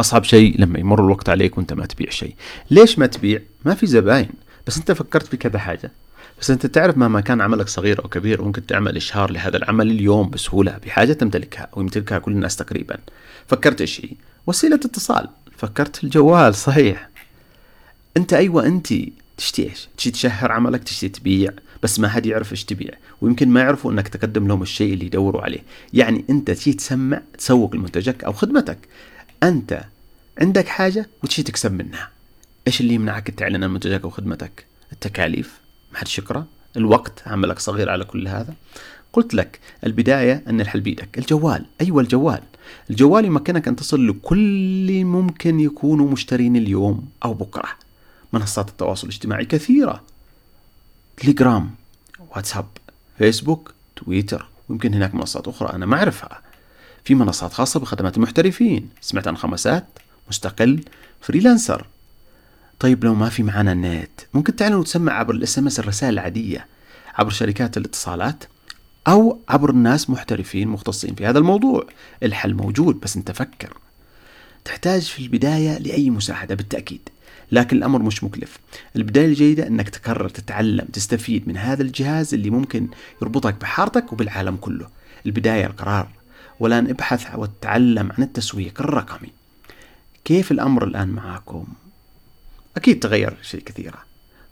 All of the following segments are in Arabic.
أصعب شيء لما يمر الوقت عليك وأنت ما تبيع شيء. ليش ما تبيع؟ ما في زباين. بس أنت فكرت في كذا حاجة. بس أنت تعرف مهما كان عملك صغير أو كبير ممكن تعمل إشهار لهذا العمل اليوم بسهولة بحاجة تمتلكها ويمتلكها كل الناس تقريبا. فكرت إيش هي؟ وسيلة اتصال. فكرت الجوال صحيح. أنت أيوه أنت تشتي إيش؟ تشتي تشهر عملك تشتي تبيع. بس ما حد يعرف إيش تبيع. ويمكن ما يعرفوا إنك تقدم لهم الشيء اللي يدوروا عليه. يعني أنت تجي تسمع تسوق لمنتجك أو خدمتك. أنت عندك حاجة وتشي تكسب منها. إيش اللي يمنعك تعلن عن منتجك أو خدمتك؟ التكاليف ما حد يقرا الوقت عملك صغير على كل هذا. قلت لك البداية أن الحل بيدك الجوال أيوه الجوال. الجوال يمكنك أن تصل لكل ممكن يكونوا مشترين اليوم أو بكرة. منصات التواصل الاجتماعي كثيرة. تليجرام واتساب فيسبوك تويتر ويمكن هناك منصات أخرى أنا ما أعرفها. في منصات خاصة بخدمات المحترفين. سمعت عن خمسات مستقل فريلانسر. طيب لو ما في معنا النت ممكن تعلن وتسمع عبر ال SMS الرسائل العادية عبر شركات الاتصالات أو عبر الناس محترفين مختصين في هذا الموضوع. الحل موجود بس انت فكر تحتاج في البداية لأي مساعدة بالتأكيد لكن الأمر مش مكلف. البداية الجيدة إنك تكرر تتعلم تستفيد من هذا الجهاز اللي ممكن يربطك بحارتك وبالعالم كله. البداية القرار. والان أبحث وتعلم عن التسويق الرقمي. كيف الأمر الآن معاكم أكيد تغير شيء كثيرة.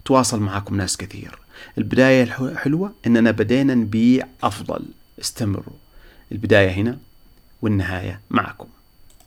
تواصل معكم ناس كثير. البداية الحلوة إننا بدينا نبيع أفضل. استمروا. البداية هنا والنهاية معكم.